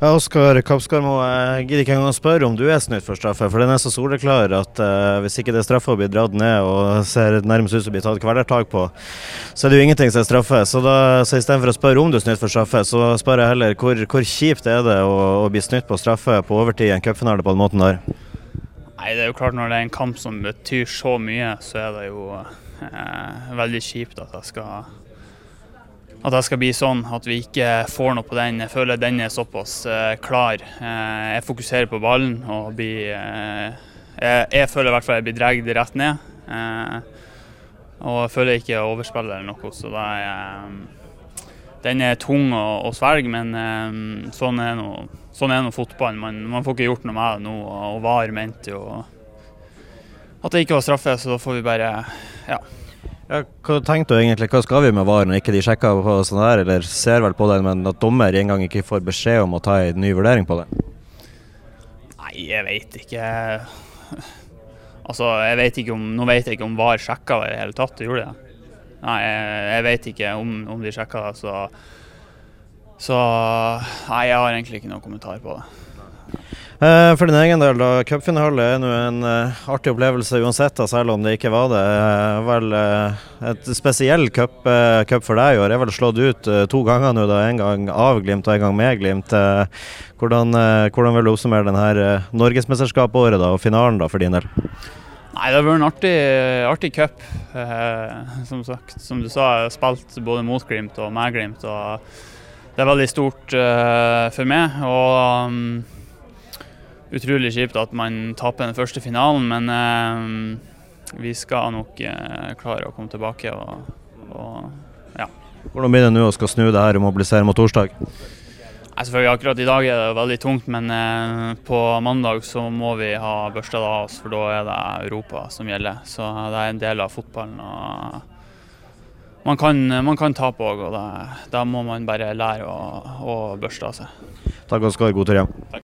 Ja, Oskar Kapskarmo, jeg gidder ikke engang å spørre om du er snytt for straffe, for den er så soleklar at uh, hvis ikke det er straffe å bli dratt ned og ser nærmest ut som å bli tatt kvelertak på, så er det jo ingenting som er straffe. Så, da, så istedenfor å spørre om du er snytt for straffe, så spør jeg heller hvor, hvor kjipt er det å, å bli snytt på straffe på overtid i en cupfinale på den måten der? Nei, det er jo klart Når det er en kamp som betyr så mye, så er det jo eh, veldig kjipt at jeg skal at jeg skal bli sånn at vi ikke får noe på den. Jeg føler den er såpass uh, klar. Uh, jeg fokuserer på ballen og blir uh, jeg, jeg, føler i hvert fall jeg blir dratt rett ned. og jeg føler ikke jeg overspiller eller noe, så da er den er tung å, å svelge, men sånn er nå sånn fotballen. Man, man, får ikke gjort noe med det nå, og VAR mente jo at det ikke var straffe, så da får vi bare ja, ja, hva tenkte du egentlig, hva skal vi med VAR ikke de sjekker på sånn der, eller ser vel på det, men at dommer engang ikke får beskjed om å ta en ny vurdering på det? Nei, jeg vet ikke. Altså, jeg vet ikke om, Nå vet jeg ikke om VAR sjekka i det hele tatt, gjorde det? Nei, jeg, jeg vet ikke om, om de sjekka det, så Så nei, jeg har egentlig ikke noen kommentar på det. Eh, for din egen del, da. Cupfinale er nå en uh, artig opplevelse uansett, da, selv om det ikke var det. Uh, vel et spesiell cup, cup, for deg i år. Er vel slått ut to ganger nå, da. En gang av Glimt og en gang med Glimt. Hvordan, hvordan, vil du oppsummere denne norgesmesterskapsåret og finalen da, for din del? Nei, Det har vært en artig, artig cup. som, sagt, som du sa, jeg har spilt både mot Glimt og med Glimt. og Det er veldig stort for meg. og um, utrolig kjipt at man taper den første finalen, men eh, vi skal nok eh, klare å komme tilbake. Og, og, ja. Hvordan blir det nå å skal snu det her og mobilisere mot torsdag? Nei, selvfølgelig Akkurat i dag er det veldig tungt, men eh, på mandag så må vi ha børsta av oss, for da er det Europa som gjelder. Så det er en del av fotballen. og man kan, man kan tape òg, og da, da, må man bare lære å, å børste av seg. Takk, Oskar. God tur hjem.